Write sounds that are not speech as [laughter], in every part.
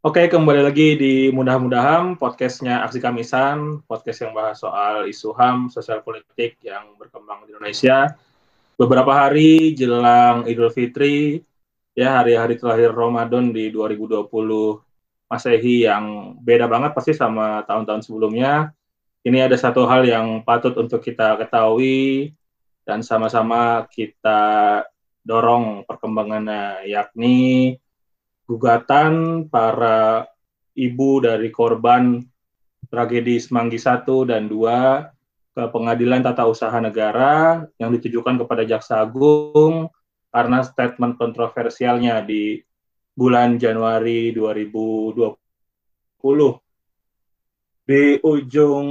Oke, kembali lagi di Mudah-Mudahan, podcastnya Aksi Kamisan, podcast yang bahas soal isu HAM, sosial politik yang berkembang di Indonesia. Beberapa hari jelang Idul Fitri, ya hari-hari terakhir Ramadan di 2020 Masehi yang beda banget pasti sama tahun-tahun sebelumnya. Ini ada satu hal yang patut untuk kita ketahui dan sama-sama kita dorong perkembangannya, yakni gugatan para ibu dari korban tragedi Semanggi 1 dan 2 ke Pengadilan Tata Usaha Negara yang ditujukan kepada Jaksa Agung karena statement kontroversialnya di bulan Januari 2020. Di ujung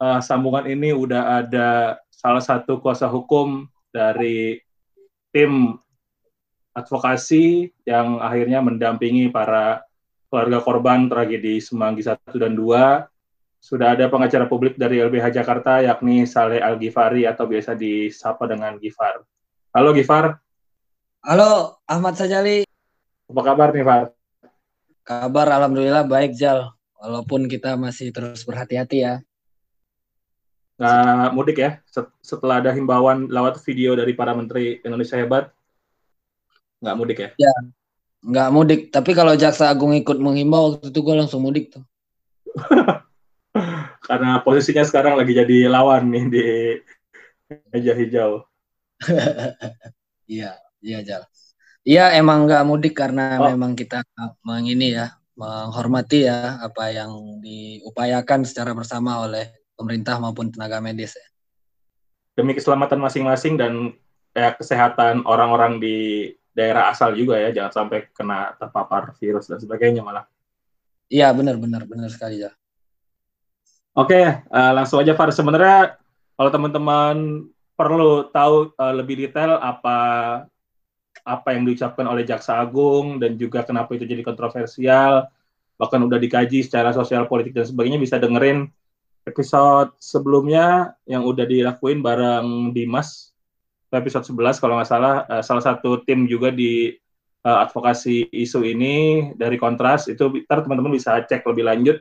uh, sambungan ini udah ada salah satu kuasa hukum dari tim advokasi yang akhirnya mendampingi para keluarga korban tragedi Semanggi 1 dan 2. Sudah ada pengacara publik dari LBH Jakarta yakni Saleh Al-Ghifari atau biasa disapa dengan Gifar. Halo Gifar. Halo Ahmad Sajali. Apa kabar nih Far? Kabar Alhamdulillah baik Jal. Walaupun kita masih terus berhati-hati ya. Nggak mudik ya? Setelah ada himbauan lewat video dari para menteri Indonesia Hebat, nggak mudik ya? Ya, nggak mudik. Tapi kalau Jaksa Agung ikut menghimbau waktu itu gue langsung mudik tuh. [laughs] Karena posisinya sekarang lagi jadi lawan nih di meja hijau. [laughs] Iya, iya Jal. Iya emang nggak mudik karena oh. memang kita mengini ya menghormati ya apa yang diupayakan secara bersama oleh pemerintah maupun tenaga medis ya. Demi keselamatan masing-masing dan ya, kesehatan orang-orang di daerah asal juga ya, jangan sampai kena terpapar virus dan sebagainya malah. Iya benar benar benar sekali ya. Oke, uh, langsung aja Far. Sebenarnya kalau teman-teman perlu tahu uh, lebih detail apa apa yang diucapkan oleh Jaksa Agung dan juga kenapa itu jadi kontroversial, bahkan udah dikaji secara sosial politik dan sebagainya bisa dengerin episode sebelumnya yang udah dilakuin bareng Dimas episode 11 kalau nggak salah uh, salah satu tim juga di uh, advokasi isu ini dari Kontras itu ntar teman-teman bisa cek lebih lanjut.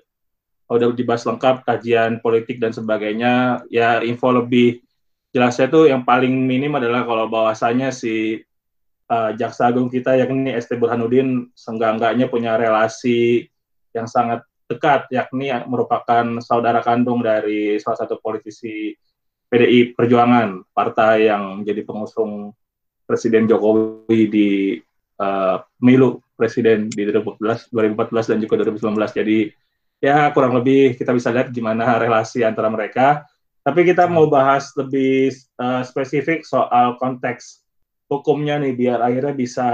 Udah dibahas lengkap kajian politik dan sebagainya. Ya info lebih jelasnya itu yang paling minim adalah kalau bahwasanya si uh, jaksa agung kita yakni ST Burhanuddin seenggak-enggaknya punya relasi yang sangat dekat yakni merupakan saudara kandung dari salah satu politisi PDI Perjuangan, partai yang menjadi pengusung Presiden Jokowi di uh, pemilu presiden di 2014, 2014 dan juga 2019. Jadi ya kurang lebih kita bisa lihat gimana relasi antara mereka. Tapi kita mau bahas lebih uh, spesifik soal konteks hukumnya nih biar akhirnya bisa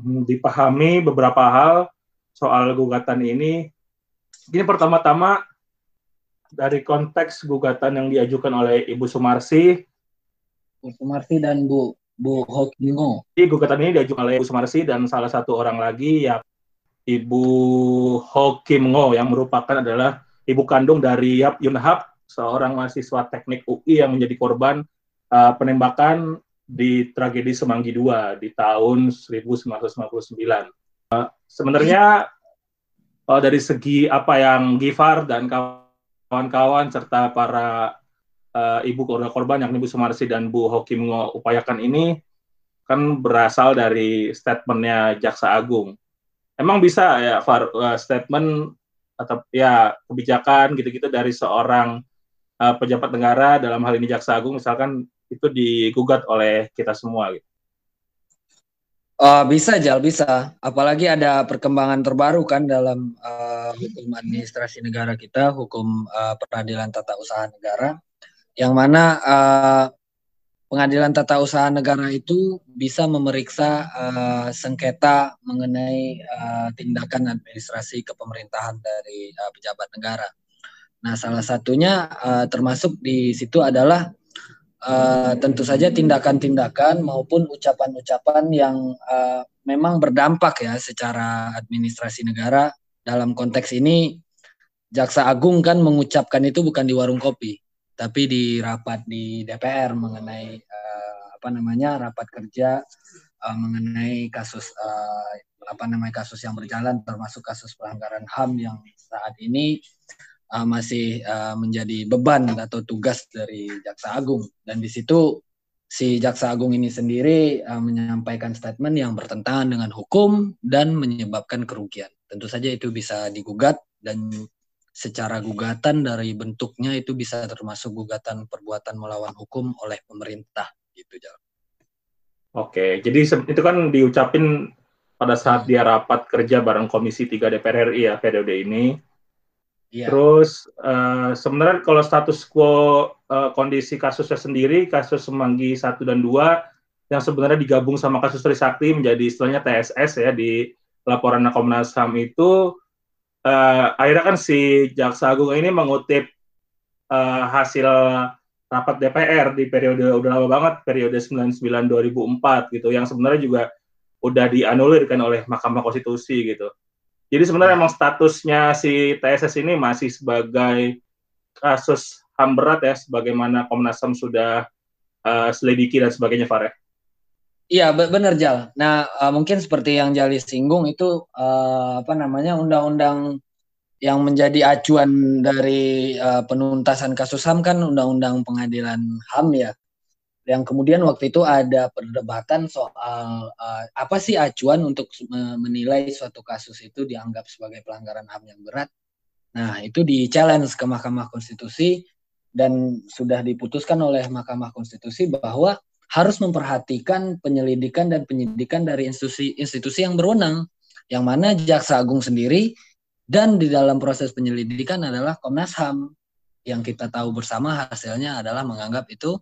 dipahami beberapa hal soal gugatan ini. Ini pertama-tama dari konteks gugatan yang diajukan oleh Ibu Sumarsi. Bu Sumarsi dan Bu Bu Hokingo. Jadi gugatan ini diajukan oleh Ibu Sumarsi dan salah satu orang lagi yang Ibu Hokimngo yang merupakan adalah ibu kandung dari Yap Yunhap, seorang mahasiswa teknik UI yang menjadi korban uh, penembakan di tragedi Semanggi II di tahun 1999. Uh, sebenarnya uh, dari segi apa yang Gifar dan kawan kawan-kawan serta para uh, ibu keluarga korban yang Ibu Sumarsi dan Bu Hoki mengupayakan ini kan berasal dari statementnya Jaksa Agung. Emang bisa ya Far, uh, statement atau ya kebijakan gitu-gitu dari seorang uh, pejabat negara dalam hal ini Jaksa Agung misalkan itu digugat oleh kita semua gitu. Uh, bisa Jal, bisa. Apalagi ada perkembangan terbaru kan dalam uh, hukum administrasi negara kita, hukum uh, peradilan tata usaha negara, yang mana uh, pengadilan tata usaha negara itu bisa memeriksa uh, sengketa mengenai uh, tindakan administrasi kepemerintahan dari uh, pejabat negara. Nah, salah satunya uh, termasuk di situ adalah uh, tentu saja tindakan-tindakan maupun ucapan-ucapan yang uh, memang berdampak ya secara administrasi negara. Dalam konteks ini jaksa agung kan mengucapkan itu bukan di warung kopi tapi di rapat di DPR mengenai uh, apa namanya rapat kerja uh, mengenai kasus uh, apa namanya kasus yang berjalan termasuk kasus pelanggaran HAM yang saat ini uh, masih uh, menjadi beban atau tugas dari Jaksa Agung dan di situ si Jaksa Agung ini sendiri uh, menyampaikan statement yang bertentangan dengan hukum dan menyebabkan kerugian. Tentu saja itu bisa digugat dan secara gugatan dari bentuknya itu bisa termasuk gugatan perbuatan melawan hukum oleh pemerintah gitu. Oke, jadi itu kan diucapin pada saat dia rapat kerja bareng Komisi 3 DPR RI ya periode ini. Yeah. Terus uh, sebenarnya kalau status quo uh, kondisi kasusnya sendiri, kasus Semanggi 1 dan 2 yang sebenarnya digabung sama kasus Trisakti menjadi istilahnya TSS ya di laporan Komnas HAM itu uh, akhirnya kan si Jaksa Agung ini mengutip uh, hasil rapat DPR di periode udah lama banget periode 99 2004 gitu yang sebenarnya juga udah dianulir kan oleh Mahkamah Konstitusi gitu. Jadi sebenarnya emang statusnya si TSS ini masih sebagai kasus HAM berat ya sebagaimana Komnas HAM sudah uh, selidiki dan sebagainya Fareh. Iya benar Jal. Nah uh, mungkin seperti yang Jali singgung itu uh, apa namanya undang-undang yang menjadi acuan dari uh, penuntasan kasus HAM kan undang-undang pengadilan HAM ya. Yang kemudian waktu itu ada perdebatan soal uh, apa sih acuan untuk menilai suatu kasus itu dianggap sebagai pelanggaran HAM yang berat. Nah, itu di challenge ke Mahkamah Konstitusi dan sudah diputuskan oleh Mahkamah Konstitusi bahwa harus memperhatikan penyelidikan dan penyidikan dari institusi-institusi yang berwenang, yang mana Jaksa Agung sendiri dan di dalam proses penyelidikan adalah Komnas HAM yang kita tahu bersama hasilnya adalah menganggap itu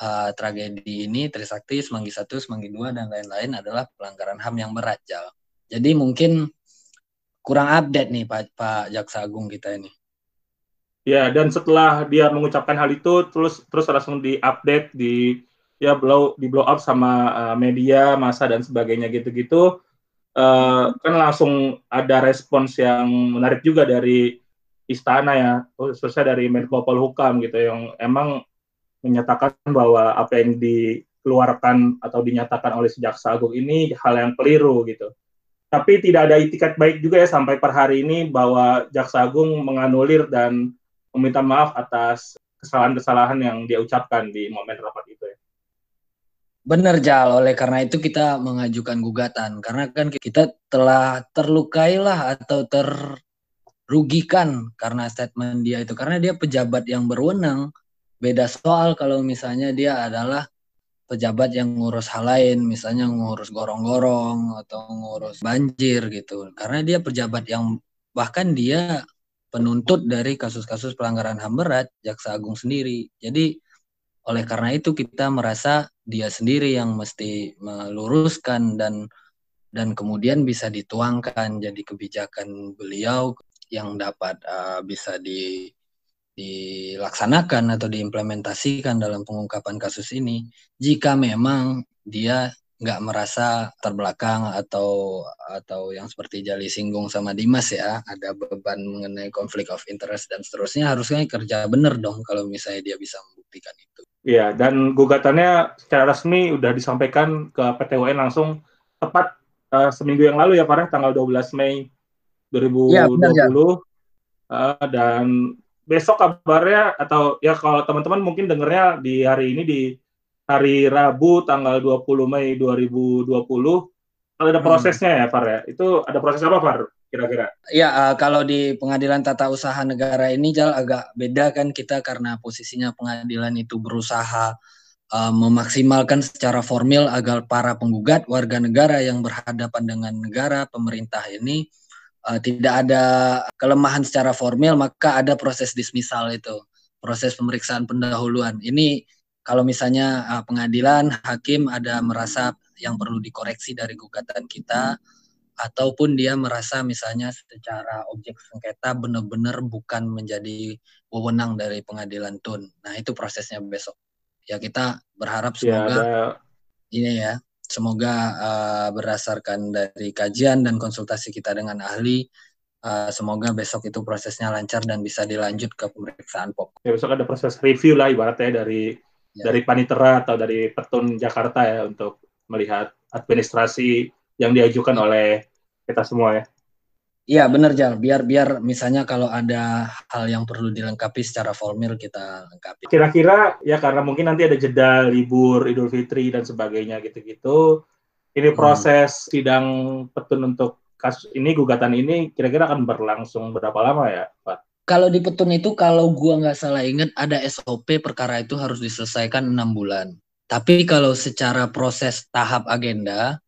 uh, tragedi ini Trisakti, Semanggi satu, Semanggi dua dan lain-lain adalah pelanggaran HAM yang berat, Jal. Jadi mungkin kurang update nih Pak Pak Jaksa Agung kita ini. Ya, dan setelah dia mengucapkan hal itu terus terus langsung diupdate di ya blow di blow up sama uh, media masa dan sebagainya gitu-gitu uh, kan langsung ada respons yang menarik juga dari istana ya khususnya dari Menko Polhukam gitu yang emang menyatakan bahwa apa yang dikeluarkan atau dinyatakan oleh Jaksa Agung ini hal yang keliru gitu. Tapi tidak ada itikat baik juga ya sampai per hari ini bahwa Jaksa Agung menganulir dan meminta maaf atas kesalahan-kesalahan yang dia ucapkan di momen rapat itu ya. Benar Jal, oleh karena itu kita mengajukan gugatan karena kan kita telah terlukai lah atau terrugikan karena statement dia itu karena dia pejabat yang berwenang. Beda soal kalau misalnya dia adalah pejabat yang ngurus hal lain, misalnya ngurus gorong-gorong atau ngurus banjir gitu. Karena dia pejabat yang bahkan dia penuntut dari kasus-kasus pelanggaran HAM berat, Jaksa Agung sendiri. Jadi oleh karena itu kita merasa dia sendiri yang mesti meluruskan dan dan kemudian bisa dituangkan jadi kebijakan beliau yang dapat uh, bisa di dilaksanakan atau diimplementasikan dalam pengungkapan kasus ini jika memang dia nggak merasa terbelakang atau atau yang seperti Jali singgung sama Dimas ya ada beban mengenai konflik of interest dan seterusnya harusnya kerja bener dong kalau misalnya dia bisa membuktikan itu. Iya, dan gugatannya secara resmi udah disampaikan ke PT UN langsung tepat uh, seminggu yang lalu ya Farah, tanggal 12 Mei 2020. Ya, benar, ya. Uh, dan besok kabarnya atau ya kalau teman-teman mungkin dengarnya di hari ini di hari Rabu tanggal 20 Mei 2020 kalau ada hmm. prosesnya hmm. ya Far ya. Itu ada proses apa Far? kira-kira? Ya, uh, kalau di pengadilan tata usaha negara ini Jal agak beda kan kita karena posisinya pengadilan itu berusaha uh, memaksimalkan secara formil agar para penggugat warga negara yang berhadapan dengan negara pemerintah ini uh, tidak ada kelemahan secara formil maka ada proses dismisal itu proses pemeriksaan pendahuluan ini kalau misalnya uh, pengadilan hakim ada merasa yang perlu dikoreksi dari gugatan kita ataupun dia merasa misalnya secara objek sengketa benar-benar bukan menjadi wewenang dari pengadilan tun. Nah itu prosesnya besok. Ya kita berharap ya, semoga ya, ini ya, semoga uh, berdasarkan dari kajian dan konsultasi kita dengan ahli, uh, semoga besok itu prosesnya lancar dan bisa dilanjut ke pemeriksaan pokok. Ya besok ada proses review lah ibaratnya dari ya. dari panitera atau dari petun Jakarta ya untuk melihat administrasi yang diajukan oleh kita semua ya. Iya benar Jal, biar biar misalnya kalau ada hal yang perlu dilengkapi secara formal kita lengkapi. Kira-kira ya karena mungkin nanti ada jeda libur Idul Fitri dan sebagainya gitu-gitu. Ini hmm. proses hmm. sidang petun untuk kasus ini gugatan ini kira-kira akan berlangsung berapa lama ya Pak? Kalau di petun itu kalau gua nggak salah ingat ada SOP perkara itu harus diselesaikan enam bulan. Tapi kalau secara proses tahap agenda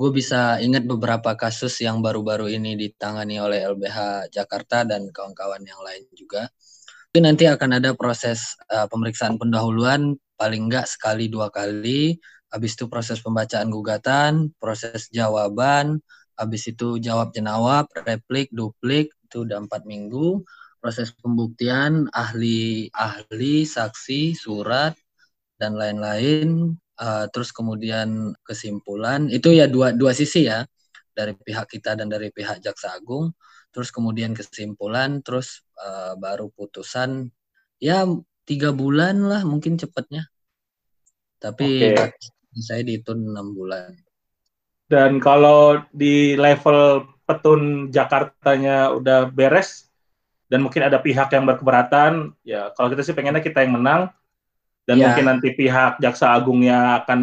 gue bisa ingat beberapa kasus yang baru-baru ini ditangani oleh LBH Jakarta dan kawan-kawan yang lain juga. Itu nanti akan ada proses uh, pemeriksaan pendahuluan paling enggak sekali dua kali. Habis itu proses pembacaan gugatan, proses jawaban, habis itu jawab jenawab, replik, duplik, itu udah empat minggu. Proses pembuktian, ahli, ahli, saksi, surat, dan lain-lain uh, terus kemudian kesimpulan itu ya dua dua sisi ya. Dari pihak kita dan dari pihak jaksa agung. Terus kemudian kesimpulan terus uh, baru putusan. Ya tiga bulan lah mungkin cepatnya. Tapi okay. saya dihitung enam bulan. Dan kalau di level petun Jakartanya udah beres dan mungkin ada pihak yang berkeberatan ya kalau kita sih pengennya kita yang menang dan ya. mungkin nanti pihak jaksa agungnya akan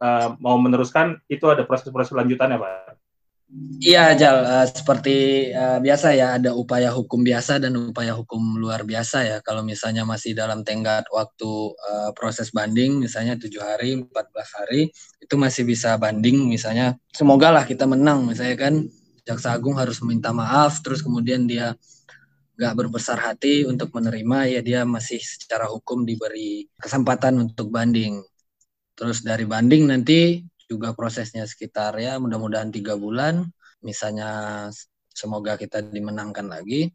uh, mau meneruskan itu ada proses-proses lanjutannya pak Iya Jal, uh, seperti uh, biasa ya ada upaya hukum biasa dan upaya hukum luar biasa ya. Kalau misalnya masih dalam tenggat waktu uh, proses banding, misalnya tujuh hari, 14 hari, itu masih bisa banding. Misalnya, semoga lah kita menang. Misalnya kan jaksa agung harus meminta maaf, terus kemudian dia nggak berbesar hati untuk menerima ya dia masih secara hukum diberi kesempatan untuk banding. Terus dari banding nanti juga prosesnya sekitar ya mudah-mudahan tiga bulan. Misalnya semoga kita dimenangkan lagi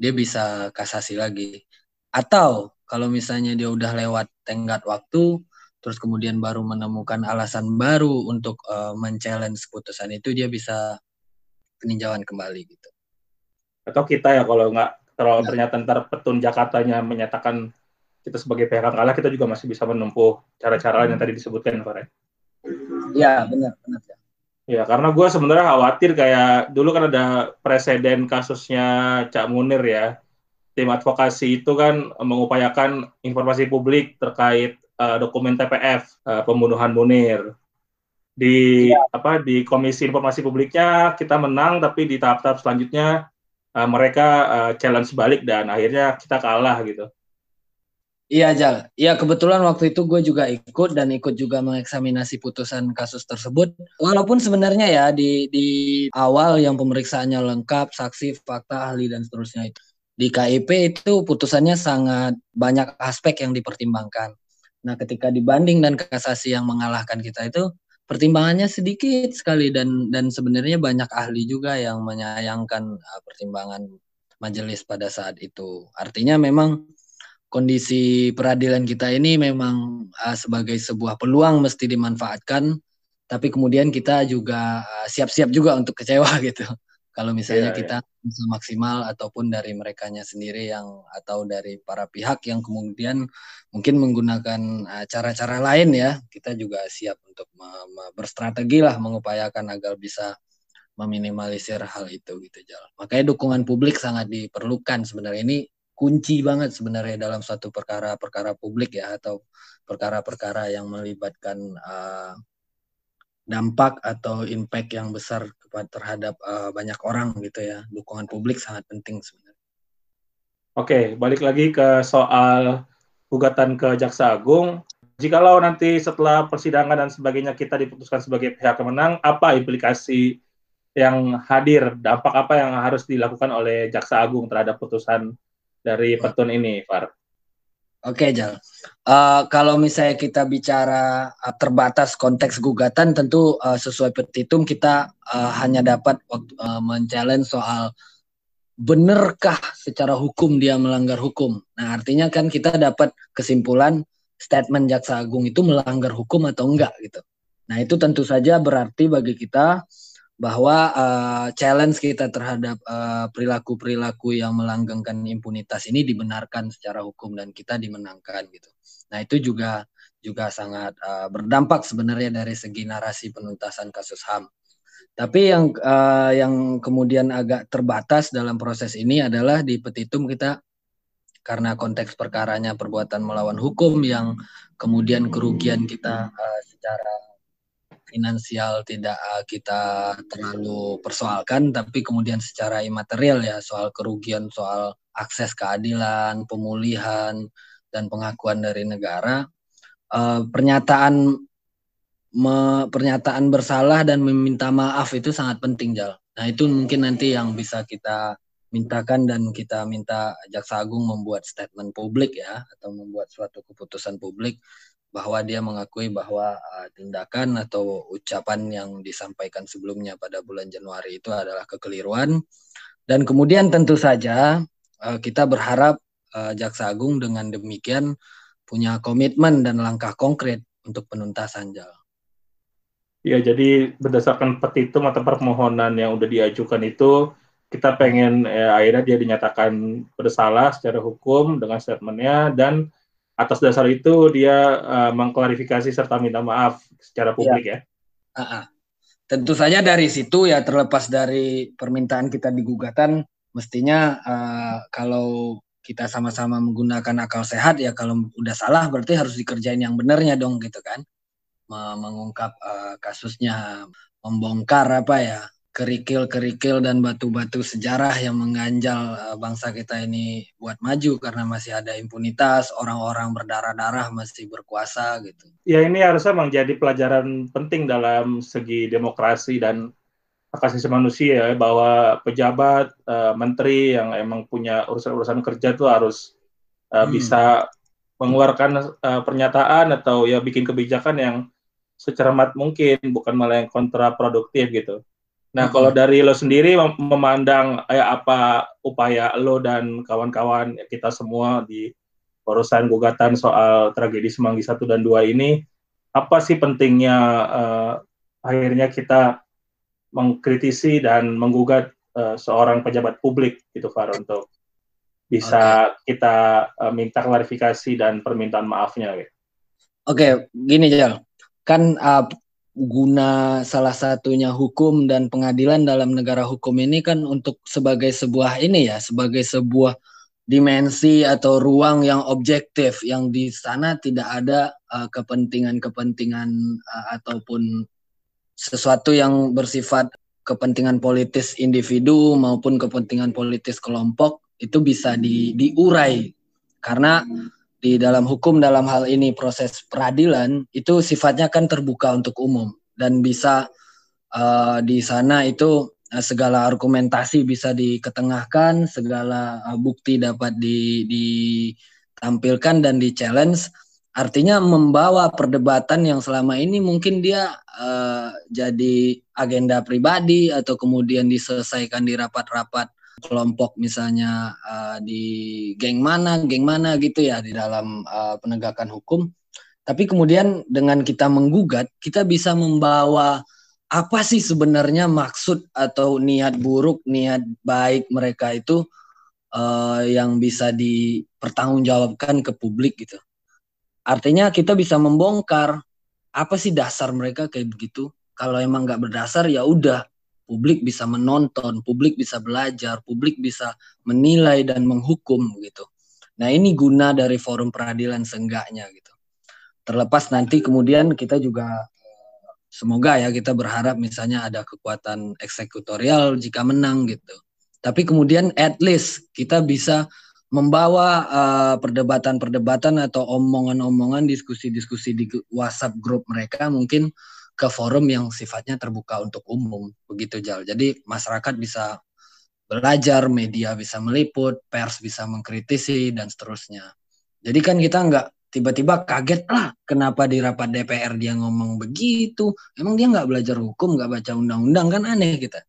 dia bisa kasasi lagi. Atau kalau misalnya dia udah lewat tenggat waktu terus kemudian baru menemukan alasan baru untuk uh, men-challenge putusan itu dia bisa peninjauan kembali gitu atau kita ya kalau nggak kalau ya. ternyata ntar petun Jakartanya menyatakan kita sebagai pihak kalah kita juga masih bisa menempuh cara-cara yang tadi disebutkan Pak Iya benar benar ya. Ya karena gue sebenarnya khawatir kayak dulu kan ada presiden kasusnya Cak Munir ya tim advokasi itu kan mengupayakan informasi publik terkait uh, dokumen TPF uh, eh, pembunuhan Munir di ya. apa di Komisi Informasi Publiknya kita menang tapi di tahap-tahap selanjutnya uh, mereka uh, challenge balik dan akhirnya kita kalah gitu. Iya Jal, iya kebetulan waktu itu gue juga ikut dan ikut juga mengeksaminasi putusan kasus tersebut. Walaupun sebenarnya ya di di awal yang pemeriksaannya lengkap, saksi, fakta, ahli dan seterusnya itu di KIP itu putusannya sangat banyak aspek yang dipertimbangkan. Nah ketika dibanding dan kasasi yang mengalahkan kita itu pertimbangannya sedikit sekali dan dan sebenarnya banyak ahli juga yang menyayangkan uh, pertimbangan majelis pada saat itu. Artinya memang kondisi peradilan kita ini memang uh, sebagai sebuah peluang mesti dimanfaatkan, tapi kemudian kita juga uh, siap-siap uh, juga untuk kecewa [laughs] gitu. Kalau misalnya yeah, kita yeah. bisa maksimal ataupun dari merekanya sendiri yang atau dari para pihak yang kemudian mungkin menggunakan uh, cara-cara uh, lain ya, kita juga siap untuk berstrategi lah mengupayakan agar bisa meminimalisir hal itu gitu Jal. Makanya dukungan publik sangat diperlukan sebenarnya ini kunci banget sebenarnya dalam suatu perkara-perkara publik ya atau perkara-perkara yang melibatkan uh, dampak atau impact yang besar terhadap uh, banyak orang gitu ya. Dukungan publik sangat penting sebenarnya. Oke, balik lagi ke soal gugatan ke Jaksa Agung. Jikalau nanti setelah persidangan dan sebagainya kita diputuskan sebagai pihak pemenang, apa implikasi yang hadir, dampak apa yang harus dilakukan oleh Jaksa Agung terhadap putusan dari petun ini, Far? Oke, Jal. Uh, kalau misalnya kita bicara uh, terbatas konteks gugatan, tentu uh, sesuai petitum kita uh, hanya dapat uh, men-challenge soal benarkah secara hukum dia melanggar hukum. Nah, artinya kan kita dapat kesimpulan statement jaksa agung itu melanggar hukum atau enggak gitu. Nah, itu tentu saja berarti bagi kita bahwa uh, challenge kita terhadap eh, perilaku-perilaku uh, yang melanggengkan impunitas ini dibenarkan secara hukum dan kita dimenangkan gitu. Nah itu juga juga sangat uh, berdampak sebenarnya dari segi narasi penuntasan kasus HAM. Tapi yang uh, yang kemudian agak terbatas dalam proses ini adalah di petitum kita karena konteks perkaranya perbuatan melawan hukum yang kemudian kerugian kita uh, secara finansial tidak uh, kita terlalu persoalkan tapi kemudian secara imaterial ya soal kerugian soal akses keadilan pemulihan dan pengakuan dari negara uh, pernyataan pernyataan bersalah dan meminta maaf itu sangat penting Jal. Nah itu mungkin nanti yang bisa kita mintakan dan kita minta Jaksa Agung membuat statement publik ya atau membuat suatu keputusan publik bahwa dia mengakui bahwa uh, tindakan atau ucapan yang disampaikan sebelumnya pada bulan Januari itu adalah kekeliruan dan kemudian tentu saja uh, kita berharap uh, Jaksa Agung dengan demikian punya komitmen dan langkah konkret untuk penuntasan Jal. Ya, jadi berdasarkan petitum atau permohonan yang sudah diajukan itu, kita pengen ya, akhirnya dia dinyatakan bersalah secara hukum dengan statementnya dan atas dasar itu dia uh, mengklarifikasi serta minta maaf secara iya. publik ya. ya. Uh -uh. Tentu saja dari situ ya terlepas dari permintaan kita di gugatan, mestinya uh, kalau kita sama-sama menggunakan akal sehat ya kalau udah salah berarti harus dikerjain yang benernya dong gitu kan mengungkap uh, kasusnya, membongkar apa ya kerikil-kerikil dan batu-batu sejarah yang mengganjal uh, bangsa kita ini buat maju karena masih ada impunitas, orang-orang berdarah-darah masih berkuasa gitu. Ya ini harusnya menjadi pelajaran penting dalam segi demokrasi dan hak asasi manusia ya, bahwa pejabat, uh, menteri yang emang punya urusan-urusan kerja itu harus uh, hmm. bisa mengeluarkan uh, pernyataan atau ya bikin kebijakan yang secermat mungkin, bukan malah yang kontraproduktif gitu. Nah, kalau dari lo sendiri memandang eh, apa upaya lo dan kawan-kawan kita semua di urusan gugatan soal tragedi Semanggi 1 dan 2 ini, apa sih pentingnya uh, akhirnya kita mengkritisi dan menggugat uh, seorang pejabat publik gitu Far untuk bisa okay. kita uh, minta klarifikasi dan permintaan maafnya gitu. Oke, okay, gini Jal kan uh, guna salah satunya hukum dan pengadilan dalam negara hukum ini kan untuk sebagai sebuah ini ya sebagai sebuah dimensi atau ruang yang objektif yang di sana tidak ada uh, kepentingan-kepentingan uh, ataupun sesuatu yang bersifat kepentingan politis individu maupun kepentingan politis kelompok itu bisa di, diurai. Karena di dalam hukum dalam hal ini proses peradilan itu sifatnya kan terbuka untuk umum dan bisa uh, di sana itu uh, segala argumentasi bisa diketengahkan, segala uh, bukti dapat di, ditampilkan dan di challenge. Artinya membawa perdebatan yang selama ini mungkin dia uh, jadi agenda pribadi atau kemudian diselesaikan di rapat-rapat kelompok misalnya uh, di geng mana, geng mana gitu ya di dalam uh, penegakan hukum. Tapi kemudian dengan kita menggugat, kita bisa membawa apa sih sebenarnya maksud atau niat buruk, niat baik mereka itu uh, yang bisa dipertanggungjawabkan ke publik gitu. Artinya kita bisa membongkar apa sih dasar mereka kayak begitu. Kalau emang nggak berdasar ya udah publik bisa menonton, publik bisa belajar, publik bisa menilai dan menghukum gitu. Nah ini guna dari forum peradilan seenggaknya gitu. Terlepas nanti kemudian kita juga semoga ya kita berharap misalnya ada kekuatan eksekutorial jika menang gitu. Tapi kemudian at least kita bisa membawa uh, perdebatan-perdebatan atau omongan-omongan diskusi-diskusi di WhatsApp grup mereka mungkin ke forum yang sifatnya terbuka untuk umum begitu Jal. Jadi masyarakat bisa belajar, media bisa meliput, pers bisa mengkritisi dan seterusnya. Jadi kan kita nggak tiba-tiba kaget lah kenapa di rapat DPR dia ngomong begitu. Emang dia nggak belajar hukum, nggak baca undang-undang kan aneh kita.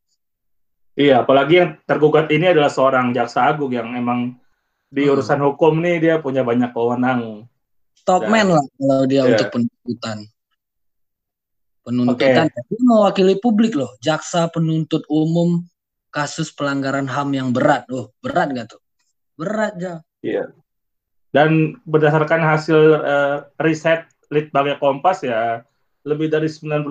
Iya, apalagi yang tergugat ini adalah seorang jaksa agung yang emang di hmm. urusan hukum nih dia punya banyak wewenang. Top man lah kalau dia yeah. untuk penuntutan penuntutan okay. dia mewakili publik loh jaksa penuntut umum kasus pelanggaran ham yang berat loh berat gak tuh berat ya iya dan berdasarkan hasil uh, riset bagi Kompas ya lebih dari 95%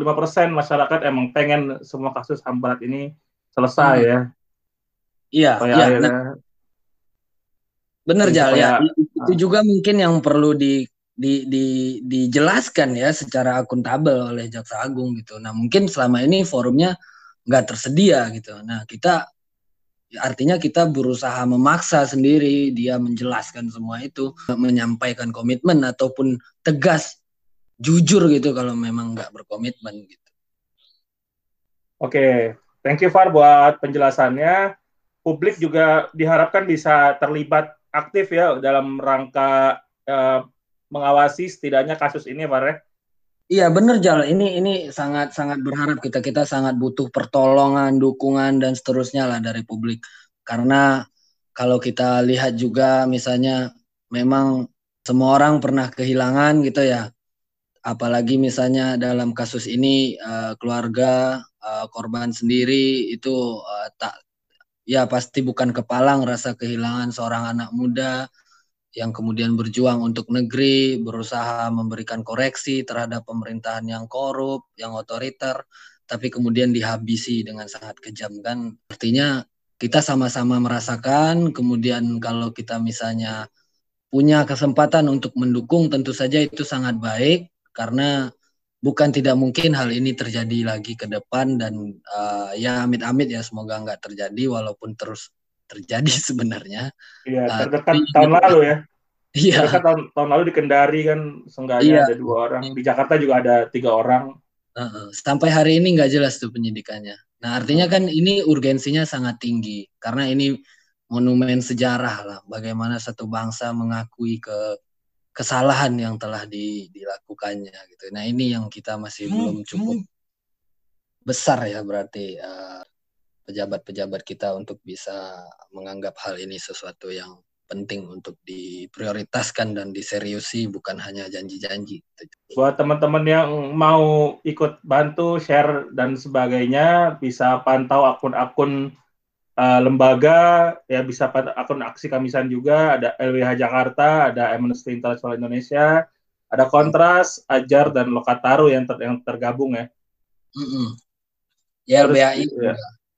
masyarakat emang pengen semua kasus HAM berat ini selesai hmm. ya. Iya, iya. Nah, benar Jal ya. Itu ah. juga mungkin yang perlu di, di, di, dijelaskan ya secara akuntabel oleh Jaksa Agung gitu. Nah mungkin selama ini forumnya nggak tersedia gitu. Nah kita artinya kita berusaha memaksa sendiri dia menjelaskan semua itu, menyampaikan komitmen ataupun tegas jujur gitu kalau memang nggak berkomitmen gitu. Oke, okay. thank you Far buat penjelasannya. Publik juga diharapkan bisa terlibat aktif ya dalam rangka uh, mengawasi setidaknya kasus ini, ya. Iya benar Jal, ini ini sangat sangat berharap kita kita sangat butuh pertolongan, dukungan dan seterusnya lah dari publik. Karena kalau kita lihat juga misalnya memang semua orang pernah kehilangan gitu ya apalagi misalnya dalam kasus ini uh, keluarga uh, korban sendiri itu uh, tak ya pasti bukan kepalang rasa kehilangan seorang anak muda yang kemudian berjuang untuk negeri, berusaha memberikan koreksi terhadap pemerintahan yang korup, yang otoriter, tapi kemudian dihabisi dengan sangat kejam kan. Artinya kita sama-sama merasakan, kemudian kalau kita misalnya punya kesempatan untuk mendukung tentu saja itu sangat baik, karena bukan tidak mungkin hal ini terjadi lagi ke depan dan uh, ya amit-amit ya semoga nggak terjadi walaupun terus terjadi [laughs] sebenarnya. Iya uh, terdekat tapi, tahun lalu ya. Iya. Terdekat tahun, tahun lalu di Kendari kan seenggaknya iya. ada dua orang, di Jakarta juga ada tiga orang. Uh, sampai hari ini nggak jelas tuh penyidikannya. Nah artinya kan ini urgensinya sangat tinggi karena ini monumen sejarah lah bagaimana satu bangsa mengakui ke kesalahan yang telah di, dilakukannya gitu. Nah ini yang kita masih hmm. belum cukup besar ya berarti eh, pejabat-pejabat kita untuk bisa menganggap hal ini sesuatu yang penting untuk diprioritaskan dan diseriusi bukan hanya janji-janji. Buat teman-teman yang mau ikut bantu share dan sebagainya bisa pantau akun-akun uh, lembaga ya bisa pada akun aksi kamisan juga ada LWH Jakarta ada Amnesty International Indonesia ada Kontras Ajar dan Lokataru yang ter, yang tergabung ya mm -hmm. ya LBHI ya,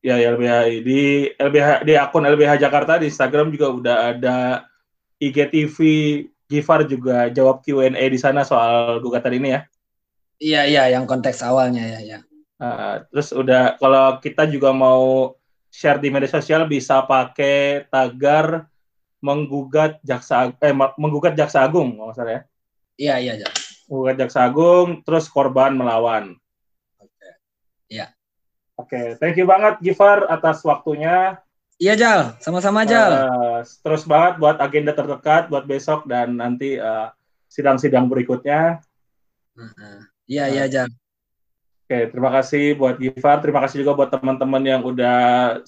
ya, ya LBHI di LBH di akun LBH Jakarta di Instagram juga udah ada IGTV Gifar juga jawab Q&A di sana soal gugatan ini ya iya iya yang konteks awalnya ya ya uh, terus udah kalau kita juga mau share di media sosial bisa pakai tagar menggugat jaksa eh menggugat jaksa agung kalau salah ya. Iya iya. Menggugat jaksa agung terus korban melawan. Oke. Iya. Oke, thank you banget Gifar atas waktunya. Iya Jal, sama-sama Jal. Uh, terus banget buat agenda terdekat buat besok dan nanti uh, sidang-sidang berikutnya. Iya uh, iya Jal. Oke, terima kasih buat Gifar. Terima kasih juga buat teman-teman yang udah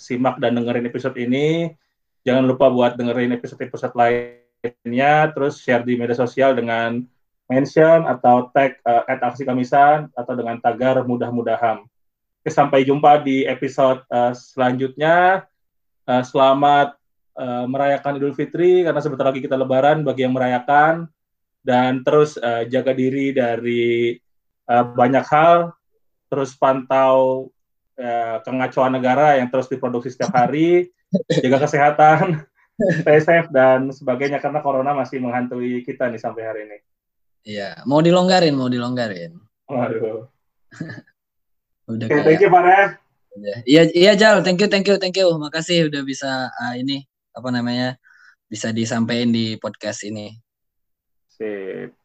simak dan dengerin episode ini. Jangan lupa buat dengerin episode-episode lainnya, terus share di media sosial dengan mention atau tag uh, at aksi kamisan atau dengan tagar mudah-mudahan. Sampai jumpa di episode uh, selanjutnya. Uh, selamat uh, merayakan Idul Fitri karena sebentar lagi kita Lebaran bagi yang merayakan dan terus uh, jaga diri dari uh, banyak hal terus pantau ya, kengacauan negara yang terus diproduksi setiap hari, jaga kesehatan, [laughs] stay safe dan sebagainya karena corona masih menghantui kita nih sampai hari ini. Iya, mau dilonggarin, mau dilonggarin. Waduh. [laughs] udah okay, thank you Pak Iya, iya Jal, thank you, thank you, thank you. Makasih udah bisa uh, ini apa namanya bisa disampaikan di podcast ini. Sip.